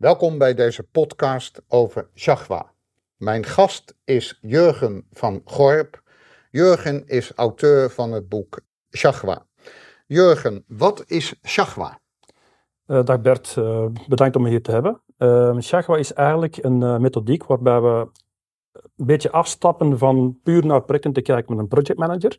Welkom bij deze podcast over Shagwa. Mijn gast is Jurgen van Gorp. Jurgen is auteur van het boek Shagwa. Jurgen, wat is Shagwa? Uh, dag Bert, uh, bedankt om me hier te hebben. Uh, Shagwa is eigenlijk een methodiek waarbij we een beetje afstappen van puur naar projecten te kijken met een projectmanager.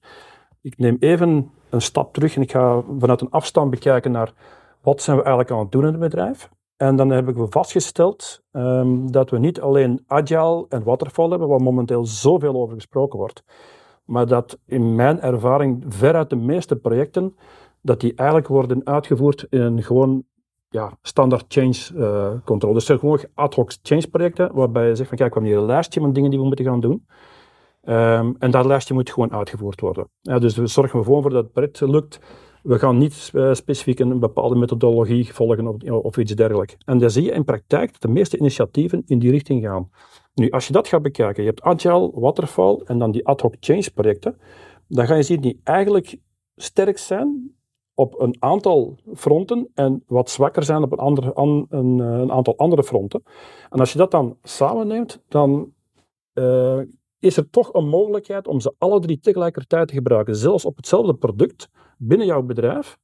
Ik neem even een stap terug en ik ga vanuit een afstand bekijken naar wat zijn we eigenlijk aan het doen in het bedrijf. En dan hebben we vastgesteld um, dat we niet alleen agile en waterfall hebben, waar momenteel zoveel over gesproken wordt, maar dat in mijn ervaring veruit de meeste projecten, dat die eigenlijk worden uitgevoerd in gewoon ja, standaard change uh, control. Dus gewoon ad hoc change projecten, waarbij je zegt van kijk, we hebben hier een lijstje met dingen die we moeten gaan doen. Um, en dat lijstje moet gewoon uitgevoerd worden. Ja, dus we zorgen gewoon voor dat het lukt. We gaan niet uh, specifiek een bepaalde methodologie volgen of, iets dergelijks. En dan zie je in praktijk dat de meeste initiatieven in die richting gaan. Nu, als je dat gaat bekijken, je hebt agile, waterfall en dan die ad hoc change projecten, dan ga je zien die eigenlijk sterk zijn op een aantal fronten en wat zwakker zijn op een, een, een aantal andere fronten. En als je dat dan samenneemt, dan uh, is er toch een mogelijkheid om ze alle drie tegelijkertijd te gebruiken, zelfs op hetzelfde product binnen jouw bedrijf.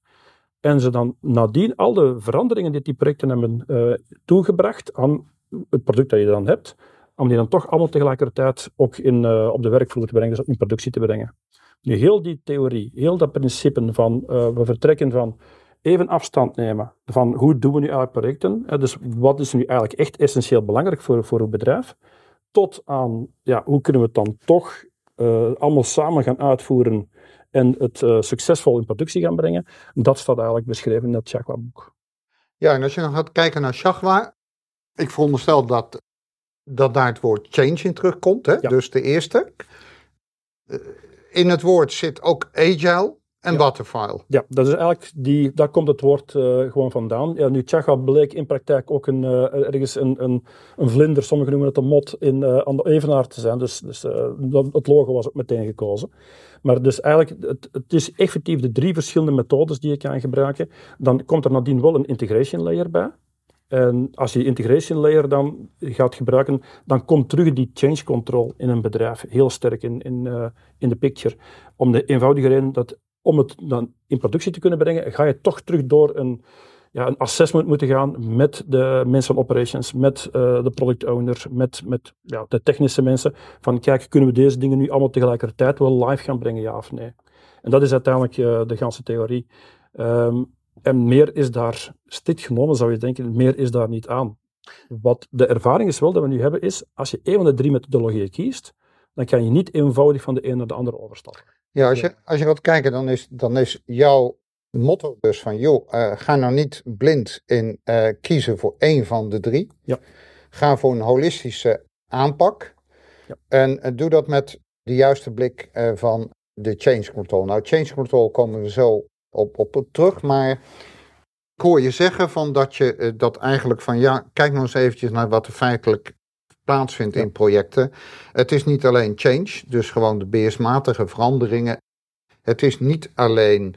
En ze dan nadien al de veranderingen die die projecten hebben uh, toegebracht aan het product dat je dan hebt, om die dan toch allemaal tegelijkertijd ook in, uh, op de werkvloer te brengen, dus in productie te brengen. Nu, heel die theorie, heel dat principe van uh, we vertrekken van even afstand nemen van hoe doen we nu eigenlijk projecten, dus wat is nu eigenlijk echt essentieel belangrijk voor, voor uw bedrijf, tot aan ja, hoe kunnen we het dan toch allemaal samen gaan uitvoeren en het uh, succesvol in productie gaan brengen. Dat staat eigenlijk beschreven in dat Shagwa-boek. Ja, en als je dan gaat kijken naar Shagwa, ik veronderstel dat, dat daar het woord change in terugkomt, hè? Ja. dus de eerste. Eh, in het woord zit ook agile. En ja. waterfile. Ja, dat is eigenlijk die, daar komt het woord uh, gewoon vandaan. Ja, nu, Tjaga bleek in praktijk ook een, uh, ergens een, een, een, vlinder, sommigen noemen het een mot, in, uh, aan de evenaar te zijn. Dus, dus het logo was ook meteen gekozen. Maar dus eigenlijk, het, het, is effectief de drie verschillende methodes die je kan gebruiken. Dan komt er nadien wel een integration layer bij. En als je integration layer dan gaat gebruiken, dan komt terug die change control in een bedrijf heel sterk in, in, in de picture. Om de eenvoudige reden dat om het dan in productie te kunnen brengen, ga je toch terug door een, ja, een assessment moeten gaan met de mensen van operations, met uh, de product owner, met, met ja, de technische mensen. Van kijk, kunnen we deze dingen nu allemaal tegelijkertijd wel live gaan brengen, ja of nee? En dat is uiteindelijk uh, de ganse theorie. Um, en meer is daar, strikt genomen zou je denken, meer is daar niet aan. Wat de ervaring is wel dat we nu hebben, is als je een van de drie methodologieën kiest, dan kan je niet eenvoudig van de een naar de andere overstappen. Ja, als je, als je gaat kijken, dan is, dan is jouw motto dus van, joh, uh, ga nou niet blind in uh, kiezen voor één van de drie. Ja. Ga voor een holistische aanpak. Ja. En uh, doe dat met de juiste blik van de change control. Nou, change control komen we zo op, op terug, maar ik hoor je zeggen van dat je dat eigenlijk van, ja, kijk nou eens eventjes naar wat er feitelijk plaatsvindt ja. in projecten. Het is niet alleen change, dus gewoon de beheersmatige veranderingen. Het is niet alleen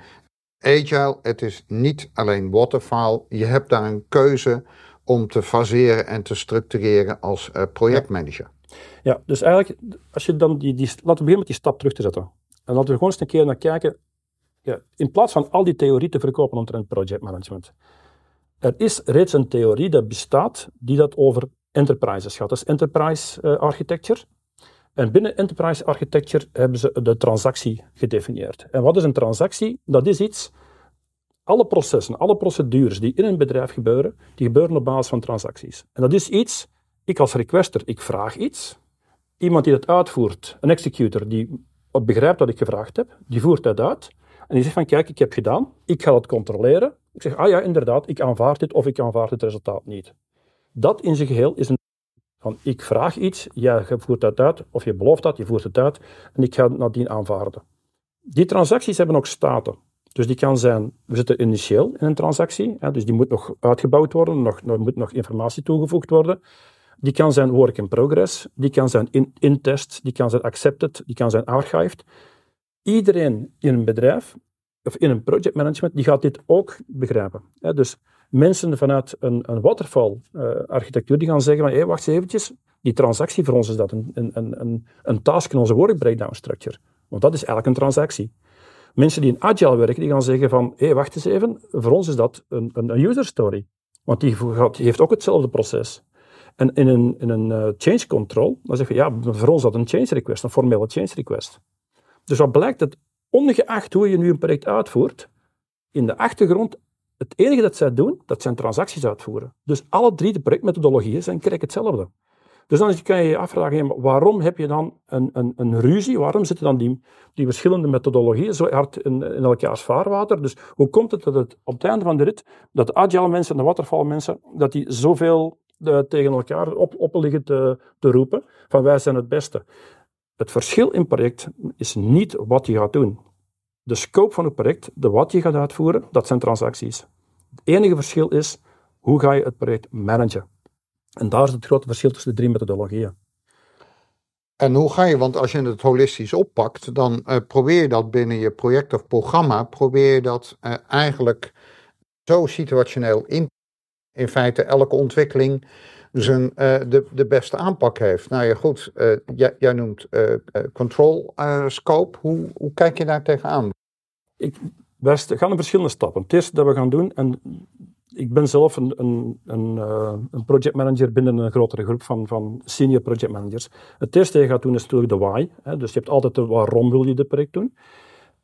agile, het is niet alleen waterfall. Je hebt daar een keuze om te faseren en te structureren als uh, projectmanager. Ja. ja. dus eigenlijk, als je dan die, die, laten we beginnen met die stap terug te zetten. En laten we gewoon eens een keer naar kijken. Ja, in plaats van al die theorie te verkopen omtrent projectmanagement. Er is reeds een theorie dat bestaat die dat over enterprises gaat. Dat is enterprise uh, architecture. En binnen enterprise architecture hebben ze de transactie gedefinieerd. En wat is een transactie? Dat is iets, alle processen, alle procedures die in een bedrijf gebeuren, die gebeuren op basis van transacties. En dat is iets, ik als requester, ik vraag iets. Iemand die dat uitvoert, een executor die begrijpt wat ik gevraagd heb, die voert dat uit. En die zegt van, kijk, ik heb gedaan, ik ga het controleren. Ik zeg, ah ja, inderdaad, ik aanvaard dit of ik aanvaard het resultaat niet. Dat in zijn geheel is een van ik vraag iets, jij voert dat uit, of je belooft dat, je voert het uit, en ik ga het nadien aanvaarden. Die transacties hebben ook staten. Dus die kan zijn, we zitten initieel in een transactie, hè, dus die moet nog uitgebouwd worden, nog, er moet nog informatie toegevoegd worden. Die kan zijn work in progress, die kan zijn in, in test, die kan zijn accepted, die kan zijn archived. Iedereen in een bedrijf, of in een projectmanagement, die gaat dit ook begrijpen. Hè. Dus mensen vanuit een, een waterfall-architectuur die gaan zeggen van, hé, wacht eens eventjes, die transactie voor ons is dat een, een, een, een task in onze work breakdown structure. Want dat is eigenlijk een transactie. Mensen die in Agile werken, die gaan zeggen van, hé, wacht eens even, voor ons is dat een, een user story. Want die, heeft ook hetzelfde proces. En in een, in een uh, change control, dan zeg je, ja, voor ons is dat een change request, een formele change request. Dus wat blijkt, dat ongeacht hoe je nu een project uitvoert, in de achtergrond, het enige dat zij doen, dat zijn transacties uitvoeren. Dus alle drie de projectmethodologieën zijn krijg hetzelfde. Dus dan kan je je afvragen, waarom heb je dan een, een, een ruzie? Waarom zitten dan die, die verschillende methodologieën zo hard in, elkaars vaarwater? Dus hoe komt het dat het op het einde van de rit, dat de agile mensen en de waterfall mensen, dat die zoveel eh, tegen elkaar op, op liggen te, te roepen, van wij zijn het beste. Het verschil in project is niet wat je gaat doen. De scope van het project, de wat je gaat uitvoeren, dat zijn transacties. Het enige verschil is, hoe ga je het project managen? En daar is het grote verschil tussen de drie methodologieën. En hoe ga je, want als je het holistisch oppakt, dan uh, probeer je dat binnen je project of programma, probeer je dat uh, eigenlijk zo situationeel in. In feite elke ontwikkeling zijn, uh, de, de beste aanpak heeft. Nou ja, goed, jij, jij, noemt control scope. Hoe, hoe kijk je daar tegenaan? Ik, wij gaan in verschillende stappen. Het eerste dat we gaan doen, en ik ben zelf een, een, een, uh, een projectmanager binnen een grotere groep van, van senior projectmanagers. Het eerste dat je gaat doen is natuurlijk de why. Hè, dus je hebt altijd de waarom wil je dit project doen.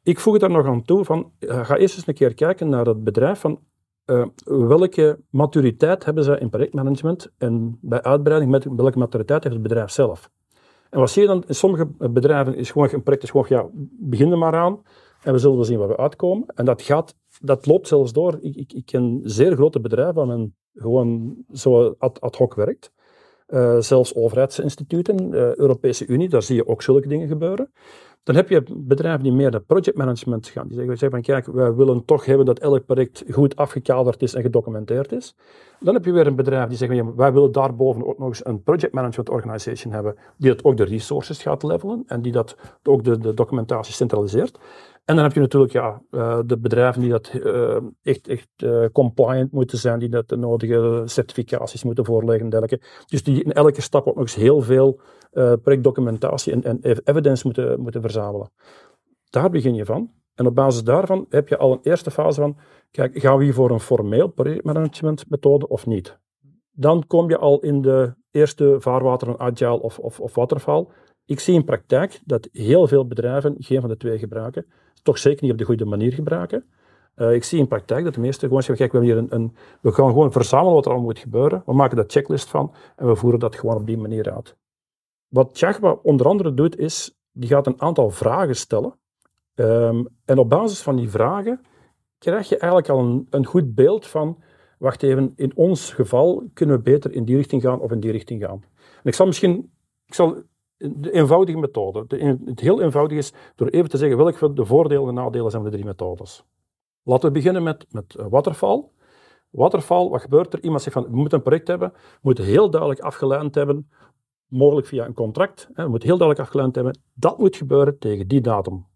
Ik voeg daar nog aan toe van, uh, ga eerst eens een keer kijken naar het bedrijf van uh, welke maturiteit hebben ze in projectmanagement en bij uitbreiding met welke maturiteit heeft het bedrijf zelf. En wat zie je dan in sommige bedrijven is gewoon een project is gewoon ja, begin er maar aan en we zullen wel zien waar we uitkomen. En dat gaat dat loopt zelfs door. Ik, ik, ik ken zeer grote bedrijven waar men gewoon zo ad, hoc werkt. Uh, zelfs overheidsinstituten, uh, Europese Unie, daar zie je ook zulke dingen gebeuren. Dan heb je bedrijven die meer naar projectmanagement gaan. Die zeggen, van kijk, wij willen toch hebben dat elk project goed afgekaderd is en gedocumenteerd is. Dan heb je weer een bedrijf die zegt, wij willen daarboven ook nog eens een project management organization hebben, die dat ook de resources gaat levelen en die dat ook de, de documentatie centraliseert. En dan heb je natuurlijk ja, uh, de bedrijven die dat uh, echt, echt uh, compliant moeten zijn, die dat de nodige certificaties moeten voorleggen. Dus die in elke stap ook nog eens heel veel projectdocumentatie en, en evidence moeten, moeten verzamelen. Daar begin je van. En op basis daarvan heb je al een eerste fase van, kijk, gaan we hier voor een formeel projectmanagementmethode of niet? Dan kom je al in de eerste vaarwateren agile of, of, of. Ik zie in praktijk dat heel veel bedrijven geen van de twee gebruiken toch zeker niet op de goede manier gebruiken. Uh, ik zie in praktijk dat de meeste gewoon zeggen, we, hier een, een, we gaan gewoon verzamelen wat er allemaal moet gebeuren. We maken daar checklist van en we voeren dat gewoon op die manier uit. Wat Jagwa onder andere doet, is, die gaat een aantal vragen stellen. Um, en op basis van die vragen krijg je eigenlijk al een, een goed beeld van, wacht even, in ons geval kunnen we beter in die richting gaan of in die richting gaan. En ik zal misschien, ik zal de eenvoudige methode. De, het heel eenvoudig is door even te zeggen welke de voordelen en nadelen zijn van de drie methodes. Laten we beginnen met, met eh, waterval. Waterval, wat gebeurt er? Iemand zegt van, we moeten een project hebben, we moeten heel duidelijk afgeleid hebben, mogelijk via een contract, hè, we moeten heel duidelijk afgeleid hebben, dat moet gebeuren tegen die datum.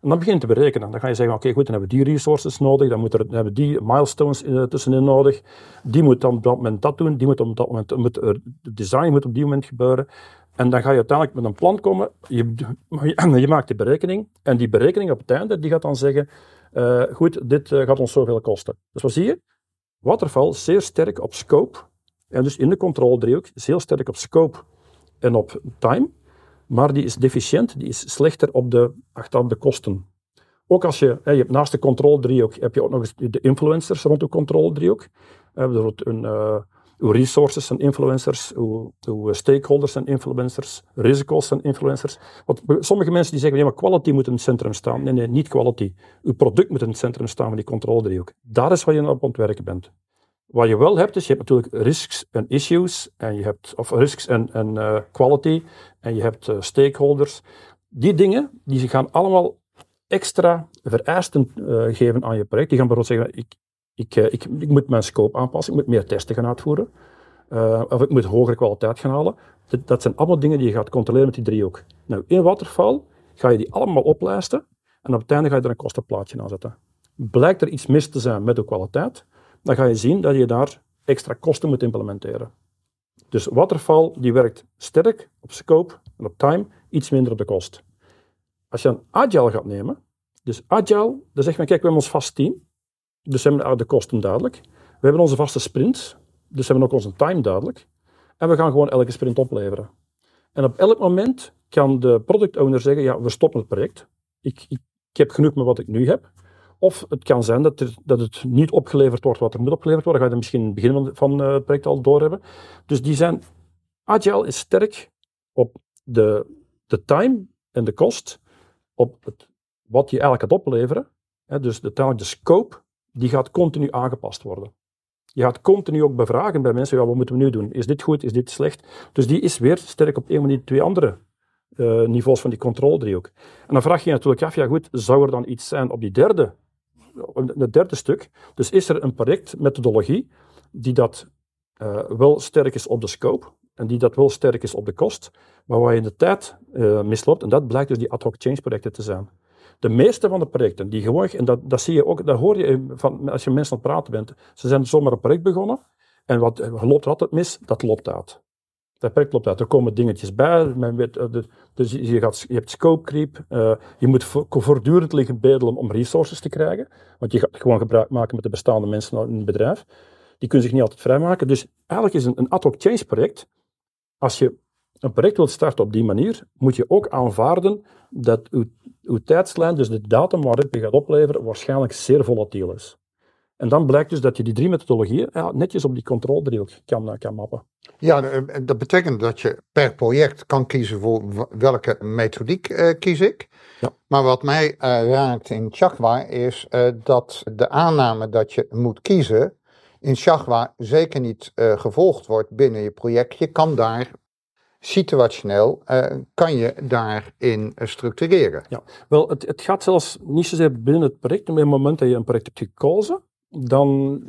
En dan begin je te berekenen. Dan ga je zeggen, oké, goed, dan hebben we die resources nodig, dan, moet er, dan hebben we die milestones uh, tussenin nodig, die moet dan op dat moment dat doen, die moet op dat moment, moet, design moet op die moment gebeuren. En dan ga je uiteindelijk met een plan komen, je, je maakt die berekening, en die berekening op het einde, die gaat dan zeggen, uh, goed, dit uh, gaat ons zoveel kosten. Dus wat zie je? Waterval zeer sterk op scope, en dus in de controledriehoek, heel sterk op scope en op time, maar die is deficiënt, die is slechter op de, achteraan de kosten. Ook als je, je hebt naast de controledriehoek, heb je ook nog eens de influencers rond de controledriehoek. Uh, bijvoorbeeld een uw resources en influencers, uw, stakeholders en influencers, risico's en influencers. Want sommige mensen die zeggen, nee, maar quality moet in het centrum staan. Nee, nee, niet quality. Uw product moet in het centrum staan van die controledriehoek. Daar is wat je op ontwerpen bent. Wat je wel hebt, is je hebt natuurlijk risks en issues, en je hebt, of risks en, en uh, quality, en je hebt uh, stakeholders. Die dingen, die gaan allemaal extra vereisten uh, geven aan je project. Die gaan bijvoorbeeld zeggen, ik, ik, eh, ik, ik, moet mijn scope aanpassen, ik moet meer testen gaan uitvoeren. Uh, of ik moet hogere kwaliteit gaan halen. Dat, dat, zijn allemaal dingen die je gaat controleren met die driehoek. Nou, in Waterfall ga je die allemaal oplijsten en op het einde ga je er een kostenplaatje aan zetten. Blijkt er iets mis te zijn met de kwaliteit, dan ga je zien dat je daar extra kosten moet implementeren. Dus Waterfall die werkt sterk op scope en op time, iets minder op de kost. Als je een agile gaat nemen, dus agile, dan zeg je, kijk, we hebben ons vast team, dus hebben we de kosten duidelijk. We hebben onze vaste sprints, dus hebben ook onze time duidelijk. En we gaan gewoon elke sprint opleveren. En op elk moment kan de product owner zeggen, ja, we stoppen het project. Ik, ik, ik heb genoeg met wat ik nu heb. Of het kan zijn dat, er, dat het niet opgeleverd wordt wat er moet opgeleverd worden. Dan ga je misschien in het begin van eh, het project al doorhebben. Dus die zijn, Agile is sterk op de, de time en de kost, op het, wat je eigenlijk gaat opleveren. Dus uiteindelijk de scope, die gaat continu aangepast worden. Je gaat continu ook bevragen bij mensen, ja, wat moeten we nu doen? Is dit goed, is dit slecht? Dus die is weer sterk op een van die twee andere uh, niveaus van die controledriehoek. En dan vraag je je natuurlijk af, ja goed, zou er dan iets zijn op die derde het derde stuk. Dus is er een projectmethodologie die dat uh, wel sterk is op de scope en die dat wel sterk is op de kost, maar waar je in de tijd uh, misloopt. En dat blijkt dus die ad hoc change projecten te zijn. De meeste van de projecten die gewoon, en dat, dat zie je ook, dat hoor je van, als je mensen aan het praten bent, ze zijn zomaar een project begonnen en wat loopt er altijd mis? Dat loopt uit. Dat project loopt uit. Er komen dingetjes bij. Men weet, eh, dus je, gaat, je hebt scope creep. Uh, je moet voortdurend liggen bedelen om resources te krijgen. Want je gaat gewoon gebruik maken met de bestaande mensen in het bedrijf. Die kunnen zich niet altijd vrijmaken. Dus eigenlijk is een, een ad hoc change project. Als je een project wilt starten op die manier, moet je ook aanvaarden dat uw, uw tijdslijn, dus de datum waarop je gaat opleveren, waarschijnlijk zeer volatiel is. En dan blijkt dus dat je die drie methodologieën ja, netjes op die controledriehoek kan, eh, kan mappen. Ja, eh, dat betekent dat je per project kan kiezen voor welke methodiek uh, kies ik. Ja. Maar wat mij uh, raakt in Chagwa is dat de aanname dat je moet kiezen in Chagwa zeker niet gevolgd wordt binnen je project. Je kan daar situationeel kan je daarin structureren. Ja, wel, het, het gaat zelfs niet zozeer binnen het project, maar op het moment dat je een project hebt gekozen, dan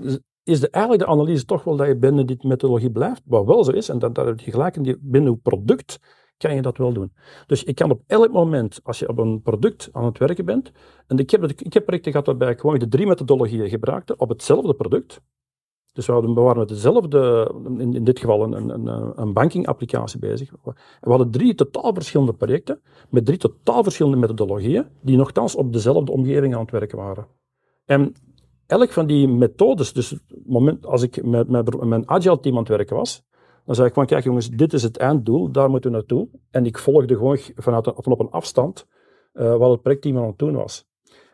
is de, eigenlijk de analyse toch wel dat je binnen die methodologie blijft, wat wel zo is, en dat, dat je gelijk in binnen uw product kan je dat wel doen. Dus ik kan op elk moment, als je op een product aan het werken bent, en ik heb, ik heb projecten gehad waarbij ik gewoon de drie methodologieën gebruikte op hetzelfde product. Dus we, hadden, we waren met dezelfde, in, in dit geval een, een, een bankingapplicatie bezig. We hadden drie totaal verschillende projecten, met drie totaal verschillende methodologieën, die nogthans op dezelfde omgeving aan het werken waren. En elk van die methodes, dus moment als ik met, mijn agile team aan het werken was, dan zei ik van, kijk jongens, dit is het einddoel, daar moeten we naartoe. En ik volgde gewoon vanuit een, van op een afstand uh, wat het projectteam aan het doen was.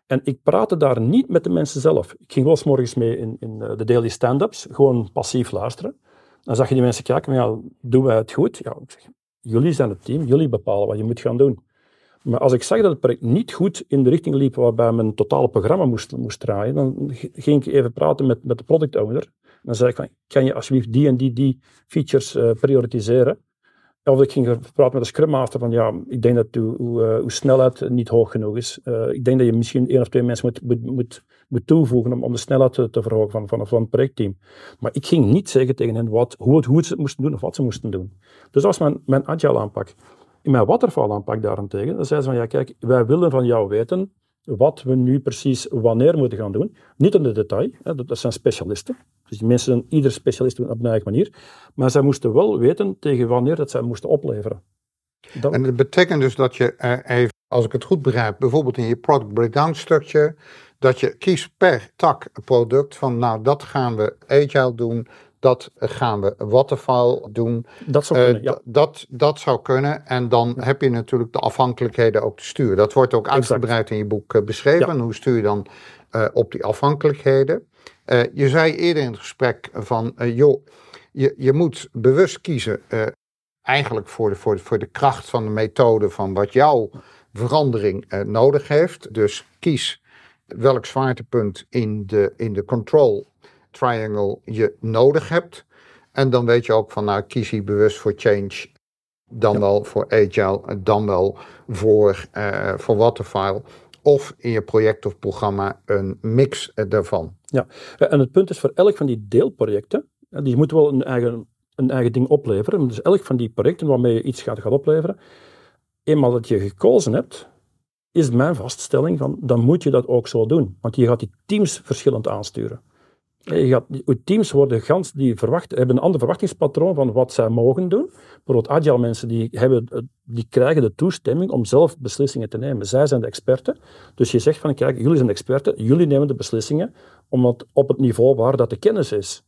En ik praatte daar niet met de mensen zelf. Ik ging wel eens morgens mee in, in eh, de daily stand-ups, gewoon passief luisteren. Dan zag je die mensen kijken, ja, doen wij het goed? Ja, ik zeg, jullie zijn het team, jullie bepalen wat je moet gaan doen. Maar als ik zag dat het project niet goed in de richting liep waarbij mijn totale programma moest, moest draaien, dan ging ik even praten met, met de product owner. Dan zei ik van, kan je alsjeblieft die en die, die features uh, prioritiseren? Of ik ging praten met de Scrum Master van, ja, ik denk dat uw, uh, uw snelheid niet hoog genoeg is. Uh, ik denk dat je misschien één of twee mensen moet, moet, moet, moet toevoegen om, om de snelheid te, te verhogen van, van, van het projectteam. Maar ik ging niet zeggen tegen hen wat, hoe, hoe ze het moesten doen of wat ze moesten doen. Dus dat was mijn, mijn agile aanpak. In mijn waterval aanpak daarentegen, dan zei ze van ja kijk, wij willen van jou weten wat we nu precies wanneer moeten gaan doen. Niet in de detail, hè, dat zijn specialisten. Dus die mensen, ieder specialist op een eigen manier. Maar zij moesten wel weten tegen wanneer dat zij moesten opleveren. En dat betekent dus dat je even, als ik het goed begrijp, bijvoorbeeld in je product breakdown structure, dat je kiest per tak product van nou dat gaan we agile doen, dat gaan we waterfall doen. Dat zou kunnen, uh, dat, dat zou kunnen. En dan heb je natuurlijk de afhankelijkheden ook te sturen. Dat wordt ook uitgebreid in je boek uh, beschreven. Hoe stuur je dan uh, op die afhankelijkheden? Je zei eerder in het gesprek van, joh, je, je moet bewust kiezen eigenlijk voor de, voor, de, voor de kracht van de methode van wat jouw verandering nodig heeft. Dus kies welk zwaartepunt in de, in de control triangle je nodig hebt. En dan weet je ook van, nou, kies je bewust voor change, dan wel voor agile, dan wel voor, uh, voor waterfile. Of in je project of programma een mix daarvan. Ja, en het punt is voor elk van die deelprojecten, die moeten wel een eigen, een eigen ding opleveren. Dus elk van die projecten waarmee je iets gaat, gaat opleveren, eenmaal dat je gekozen hebt, is mijn vaststelling van, dan moet je dat ook zo doen. Want je gaat die teams verschillend aansturen. Gaat, je teams worden gans, die verwacht, hebben een ander verwachtingspatroon van wat zij mogen doen. Bijvoorbeeld agile mensen die, hebben, die krijgen de toestemming om zelf beslissingen te nemen. Zij zijn de experten. Dus je zegt van kijk, jullie zijn de experten, jullie nemen de beslissingen omdat op het niveau waar dat de kennis is.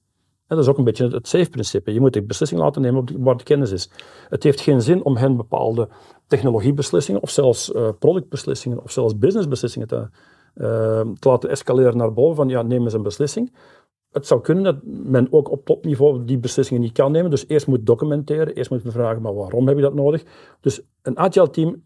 Dat is ook een beetje het safe-principe. Je moet de beslissing laten nemen waar de kennis is. Het heeft geen zin om hen bepaalde technologiebeslissingen of zelfs uh, productbeslissingen of zelfs businessbeslissingen te, te laten escaleren naar boven van ja, neem eens een beslissing. Het zou kunnen dat men ook op topniveau die beslissingen niet kan nemen. Dus eerst moet documenteren, eerst moet vragen, maar waarom heb je dat nodig? Dus een agile team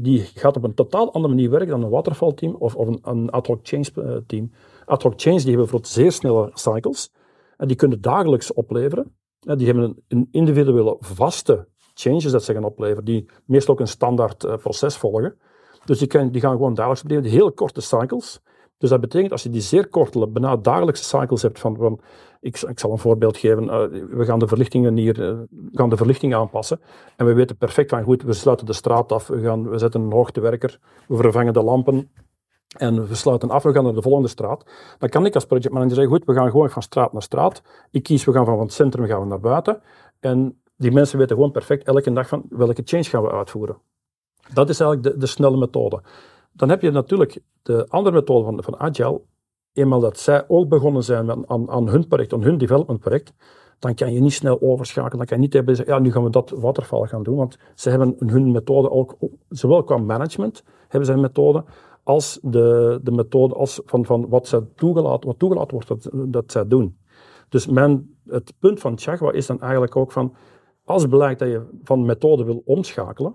die gaat op een totaal andere manier werken dan een waterfall team of, of een, een ad hoc change eh, team. Ad hoc change die hebben bijvoorbeeld zeer snelle cycles. En die kunnen dagelijks opleveren. Die hebben een individuele vaste changes dat ze gaan opleveren, die meestal ook een standaard uh, proces volgen. Dus die, kan, die gaan gewoon dagelijks opleveren, hele korte cycles. Dus dat betekent als je die zeer korte, bijna dagelijkse cycles hebt van, van ik, ik, zal een voorbeeld geven, uh, we gaan de verlichtingen hier, uh, gaan de verlichting aanpassen en we weten perfect van goed, we sluiten de straat af, we, gaan, we zetten een hoogtewerker, we vervangen de lampen, en we sluiten af, we gaan naar de volgende straat. Dan kan ik als projectmanager zeggen, goed, we gaan gewoon van straat naar straat. Ik kies, we gaan van het centrum gaan we naar buiten. En die mensen weten gewoon perfect elke dag van welke change gaan we uitvoeren. Dat is eigenlijk de, de snelle methode. Dan heb je natuurlijk de andere methode van, van Agile. Eenmaal dat zij ook begonnen zijn aan, aan hun project, aan hun development project, dan kan je niet snel overschakelen. Dan kan je niet hebben, ja, nu gaan we dat waterval gaan doen. Want ze hebben hun methode ook, zowel qua management hebben ze een methode, als de, de methode als van, van wat, ze toegelaten, wordt dat, dat zij doen. Dus men, het punt van Chagwa is dan eigenlijk ook van, als blijkt dat je van methode wil omschakelen,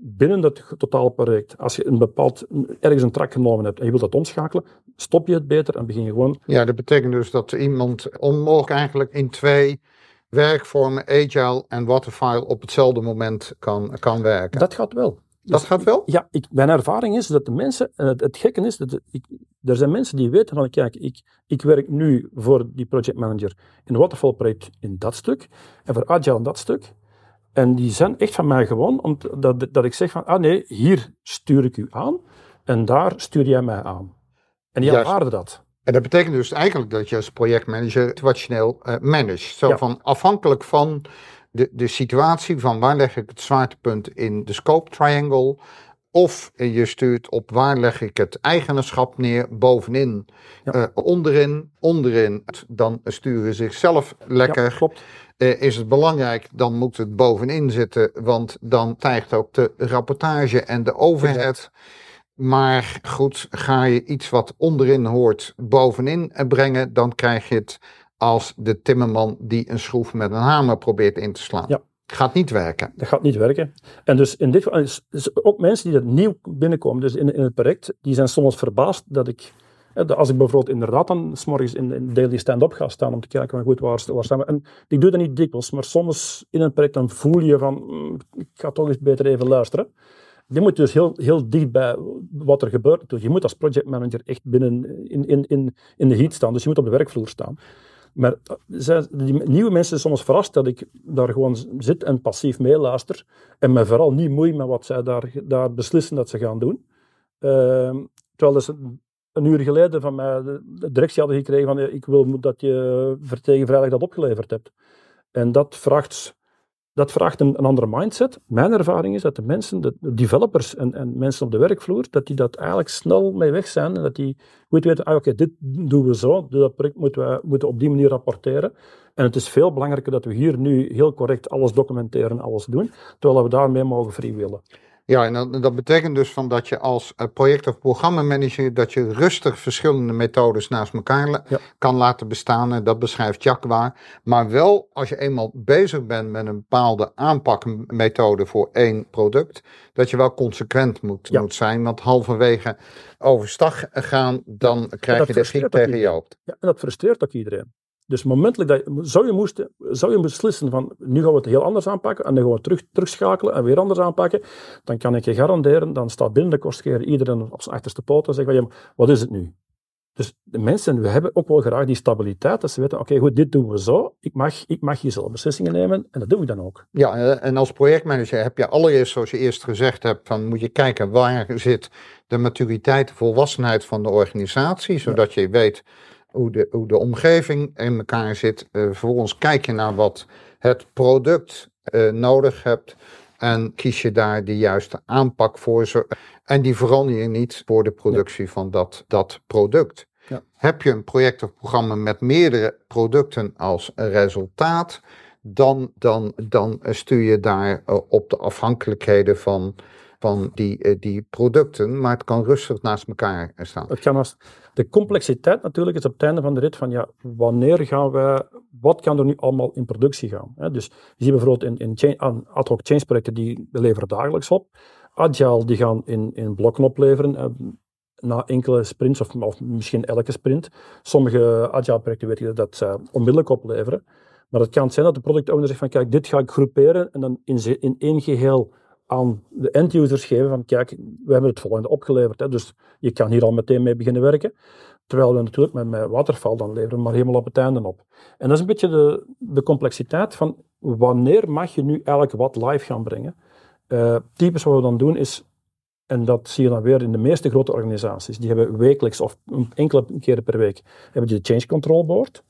binnen dat totale project, als je een bepaald, ergens een track genomen hebt en je wilt dat omschakelen, stop je het beter en begin je gewoon. Ja, dat betekent dus dat iemand onmogelijk eigenlijk in twee werkvormen, agile en waterfall, op hetzelfde moment kan, kan werken. Dat gaat wel. Dat gaat wel? Ja, ik, mijn ervaring is dat de mensen, het, het gekke is, dat ik, er zijn mensen die weten van, kijk, ik, ik werk nu voor die project manager in een waterfall project in dat stuk, en voor Agile in dat stuk. En die zijn echt van mij gewoon, omdat dat ik zeg van, ah nee, hier stuur ik u aan, en daar stuur jij mij aan. En die aanvaarden dat. En dat betekent dus eigenlijk dat je als projectmanager situationeel uh, managt. Zo van afhankelijk van de, de situatie van waar leg ik het zwaartepunt in de scope triangle. Of je stuurt op waar leg ik het eigenaarschap neer, bovenin, uh, onderin, onderin. Dan sturen ze zichzelf lekker. Ja, klopt. Uh, is het belangrijk, dan moet het bovenin zitten, want dan stijgt ook de rapportage en de overhead. Maar goed, ga je iets wat onderin hoort bovenin brengen, dan krijg je het als de timmerman die een schroef met een hamer probeert in te slaan. Ja. Gaat niet werken. Dat gaat niet werken. En dus in dit geval, dus ook mensen die dat nieuw binnenkomen, dus in, in het project, die zijn soms verbaasd dat ik, als ik bijvoorbeeld inderdaad dan s'morgens in, in daily stand-up ga staan om te kijken van goed, waar, waar staan? En ik doe dat niet dikwijls, maar soms in een project dan voel je van, mm, ik ga toch eens beter even luisteren. Je moet dus heel, heel dicht bij wat er gebeurt. Dus je moet als projectmanager echt binnen in, in, in, in de heat staan. Dus je moet op de werkvloer staan. Maar die nieuwe mensen zijn soms verrast dat ik daar gewoon zit en passief meeluister. En me vooral niet moei met wat zij daar, daar beslissen dat ze gaan doen. Uh, terwijl ze een uur geleden van mij de directie hadden gekregen van ik wil dat je tegen vrijdag dat opgeleverd hebt. En dat vraagt dat vraagt een, een, andere mindset. Mijn ervaring is dat de mensen, de, developers en, en, mensen op de werkvloer, dat die dat eigenlijk snel mee weg zijn. En dat die goed weten, ah, oké, dit doen we zo, dat project moeten we moeten op die manier rapporteren. En het is veel belangrijker dat we hier nu heel correct alles documenteren, alles doen, terwijl we daarmee mogen freewheelen. Ja, en dat, dat, betekent dus van dat je als uh, project- of programmamanager dat je rustig verschillende methodes naast elkaar kan laten bestaan. dat beschrijft Jacqua. Maar wel als je eenmaal bezig bent met een bepaalde aanpakmethode voor één product, dat je wel consequent moet, moet zijn. Want halverwege overstag gaan, dan krijg je de schrik tegen je hoofd. Ja, en dat frustreert ook iedereen. Dus momentelijk dat zou je, moest, zou je beslissen van nu gaan we het heel anders aanpakken en dan gaan we terug, terugschakelen en weer anders aanpakken, dan kan ik je garanderen, dan staat binnen de iedereen op zijn achterste poot en zegt van ja, wat is het nu? Dus de mensen, we hebben ook wel graag die stabiliteit, dat ze weten, oké goed, dit doen we zo, ik mag, ik mag hier zelf beslissingen nemen en dat doe ik dan ook. Ja, en als projectmanager heb je allereerst, zoals je eerst gezegd hebt, van moet je kijken waar zit de maturiteit, de volwassenheid van de organisatie, zodat je weet hoe, de, hoe de omgeving in elkaar zit. vervolgens kijk je naar wat het product nodig hebt. En kies je daar de juiste aanpak voor. En die verander je niet voor de productie van dat, dat product. Ja. Heb je een project of programma met meerdere producten als resultaat, dan, dan, dan stuur je daar eh, op de afhankelijkheden van, van die, eh, die producten, maar het kan rustig naast elkaar staan. Het kan als, de complexiteit natuurlijk is op het einde van de rit van ja, wanneer gaan we, wat kan er nu allemaal in productie gaan? Dus je ziet bijvoorbeeld in, in ad hoc change projecten die leveren dagelijks op. Agile die gaan in, in blokken opleveren na enkele sprints of, misschien elke sprint. Sommige agile projecten weten dat ze onmiddellijk opleveren. Maar het kan zijn dat de product owner zegt van kijk, dit ga ik groeperen en dan in, in één geheel aan de end-users geven van kijk, we hebben het volgende opgeleverd. Hè, dus je kan hier al meteen mee beginnen werken. Terwijl we natuurlijk met, met waterval dan leveren, maar helemaal op het einde op. En dat is een beetje de, de complexiteit van wanneer mag je nu eigenlijk wat live gaan brengen. Uh, typisch wat we dan doen is, en dat zie je dan weer in de meeste grote organisaties, die hebben wekelijks of enkele keren per week hebben die de change control board.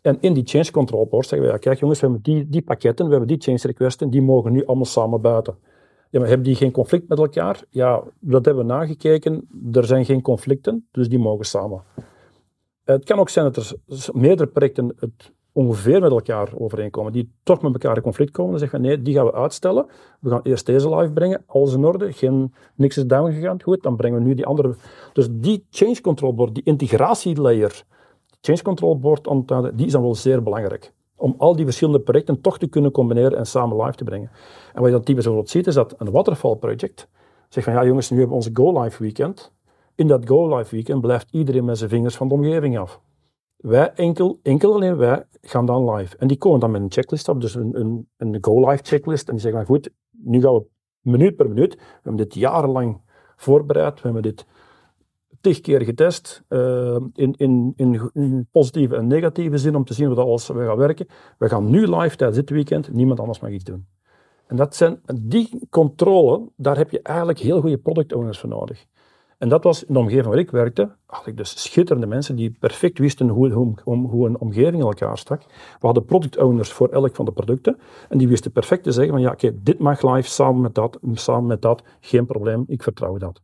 En in die change control board zeggen we, ja, kijk jongens, we hebben die, die pakketten, we hebben die change requesten, die mogen nu allemaal samen buiten. Ja, hebben die geen conflict met elkaar? Ja, dat hebben we nagekeken. Er zijn geen conflicten, dus die mogen samen. Het kan ook zijn dat er meerdere projecten het ongeveer met elkaar overeenkomen, die toch met elkaar in conflict komen. Dan zeggen we nee, die gaan we uitstellen. We gaan eerst deze live brengen, alles in orde, geen, niks is down gegaan. Goed, dan brengen we nu die andere. Dus die change control board, die integratielayer, change control board die is dan wel zeer belangrijk. Om al die verschillende projecten toch te kunnen combineren en samen live te brengen. En wat je dan typisch bijvoorbeeld ziet, is dat een waterfall project zegt van ja jongens, nu hebben we onze go live weekend. In dat go live weekend blijft iedereen met zijn vingers van de omgeving af. Wij enkel, enkel alleen wij gaan dan live. En die komen dan met een checklist op, dus een, een, een go-live checklist. En die zeggen van goed, nu gaan we minuut per minuut. We hebben dit jarenlang voorbereid. We hebben dit tig keer getest, uh, in, in, in, positieve en negatieve zin, om te zien hoe dat alles gaat werken. We gaan nu live tijdens dit weekend, niemand anders mag iets doen. En dat zijn, die controle, daar heb je eigenlijk heel goede product owners voor nodig. En dat was in de omgeving waar ik werkte, had ik dus schitterende mensen die perfect wisten hoe, hoe, hoe een omgeving in elkaar stak. We hadden product owners voor elk van de producten en die wisten perfect te zeggen van ja, oké, dit mag live samen met dat, samen met dat, geen probleem, ik vertrouw dat.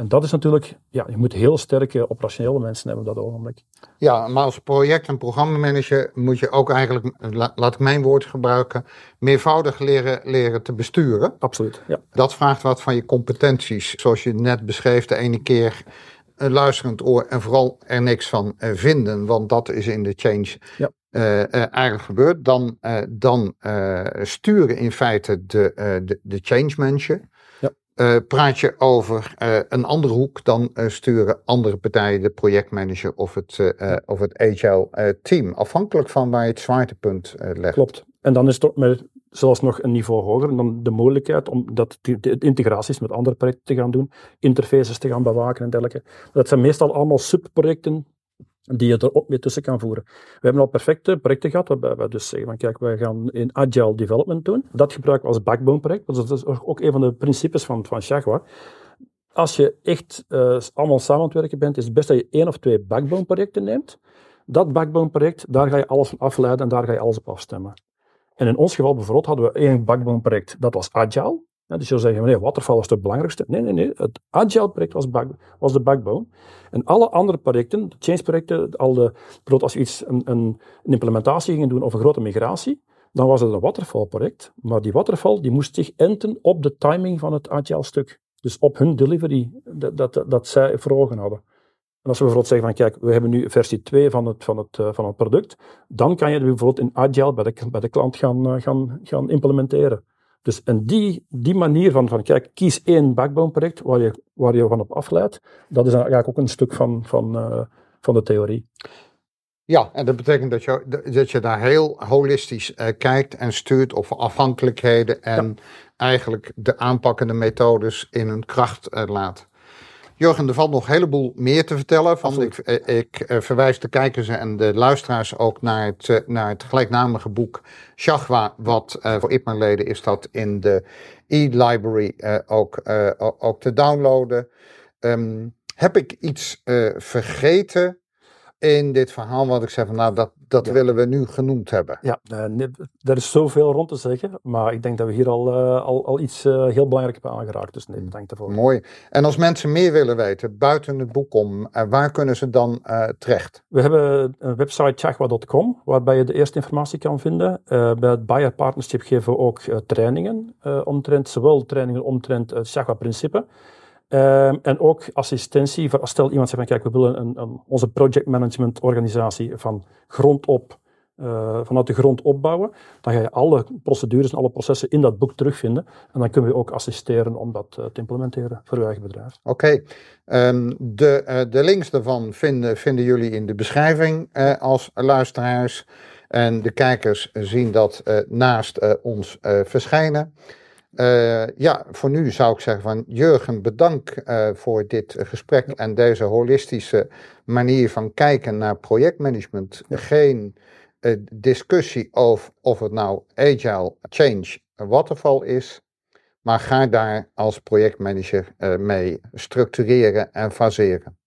En dat is natuurlijk, ja, je moet heel sterke operationele mensen hebben op dat ogenblik. Ja, maar als project- en programmamanager moet je ook eigenlijk, laat ik mijn woord gebruiken, meervoudig leren, leren te besturen. Absoluut, ja. Dat vraagt wat van je competenties. Zoals je net beschreef, de ene keer een luisterend oor en vooral er niks van eh, vinden, want dat is in de change ja. Uh, uh, eigenlijk gebeurd. Dan, uh, dan sturen in feite de, de, de change manager. Uh, praat je over uh, een andere hoek, dan uh, sturen andere partijen de projectmanager of het, of het agile team. Afhankelijk van waar je het zwaartepunt legt. Klopt. En dan is het met, zelfs nog een niveau hoger. En dan de mogelijkheid om dat, de, integraties met andere projecten te gaan doen, interfaces te gaan bewaken en dergelijke. Dat zijn meestal allemaal subprojecten die je er ook mee tussen kan voeren. We hebben al perfecte projecten gehad, waarbij we dus zeggen van kijk, wij gaan in agile development doen. Dat gebruiken we als backbone project, dat is ook een van de principes van, van Jaguar. Als je echt uh, allemaal samen aan het werken bent, is het best dat je één of twee backbone projecten neemt. Dat backbone project, daar ga je alles van afleiden en daar ga je alles op afstemmen. En in ons geval bijvoorbeeld hadden we één backbone project, dat was agile. Dus je zou zeggen, nee, waterval is het belangrijkste. Nee, nee, nee. Het agile project was, was de backbone. En alle andere projecten, de change projecten, al de, bijvoorbeeld als je iets, een, een, implementatie ging doen of een grote migratie, dan was het een waterval project. Maar die waterval die moest zich enten op de timing van het agile stuk. Dus op hun delivery, dat, dat, zij voor ogen hadden. En als we bijvoorbeeld zeggen van kijk, we hebben nu versie 2 van het, van het, uh, van het product, dan kan je bijvoorbeeld in Agile bij de, bij de klant gaan, uh, gaan, gaan implementeren. Dus en die, die manier van, van, kijk, kies één backbone project waar je, waar je van op afleidt, dat is eigenlijk ook een stuk van, van, uh, van de theorie. Ja, en dat betekent dat je, dat je daar heel holistisch uh, kijkt en stuurt op afhankelijkheden en ja. eigenlijk de aanpakkende methodes in hun kracht uh, laat. Jurgen, er valt nog een heleboel meer te vertellen. Van, ik, eh, ik eh, verwijs de kijkers en de luisteraars ook naar het, eh, naar het gelijknamige boek Shagwa, wat voor IPMA-leden is dat in de e-library ook, ook te downloaden. Um, heb ik iets vergeten? In dit verhaal wat ik zeg van nou, dat, dat Ja. willen we nu genoemd hebben? Ja, eh, nee, er is zoveel rond te zeggen, maar ik denk dat we hier al, eh, al, al iets eh, heel belangrijk hebben aangeraakt. Dus nee, bedankt daarvoor. Mooi. En als mensen meer willen weten, buiten het boek om, eh, waar kunnen ze dan eh, terecht? We hebben een website chagwa.com, waarbij je de eerste informatie kan vinden. Eh, bij het Bayer Partnership geven we ook eh, trainingen eh, omtrent, zowel trainingen omtrent het Chagwa-principe, ehm, en ook assistentie voor stel iemand zegt kijk, we willen een, onze projectmanagement organisatie van grond op, eh, vanuit de grond opbouwen. Dan ga je alle procedures en alle processen in dat boek terugvinden. En dan kunnen we ook assisteren om dat eh, te implementeren voor uw eigen bedrijf. Oké, Ehm, de, eh, de links daarvan vinden, vinden jullie in de beschrijving als luisteraars. En de kijkers zien dat naast ons verschijnen. Eh, ja, voor nu zou ik zeggen van Jurgen, bedankt eh, voor dit gesprek en deze holistische manier van kijken naar projectmanagement. Geen eh, discussie over of het nou agile, change, waterval is. Maar ga daar als projectmanager mee structureren en faseren.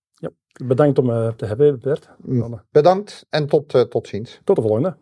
Bedankt om te hebben, Bert. Dan, Bedankt en tot, tot ziens. Tot de volgende.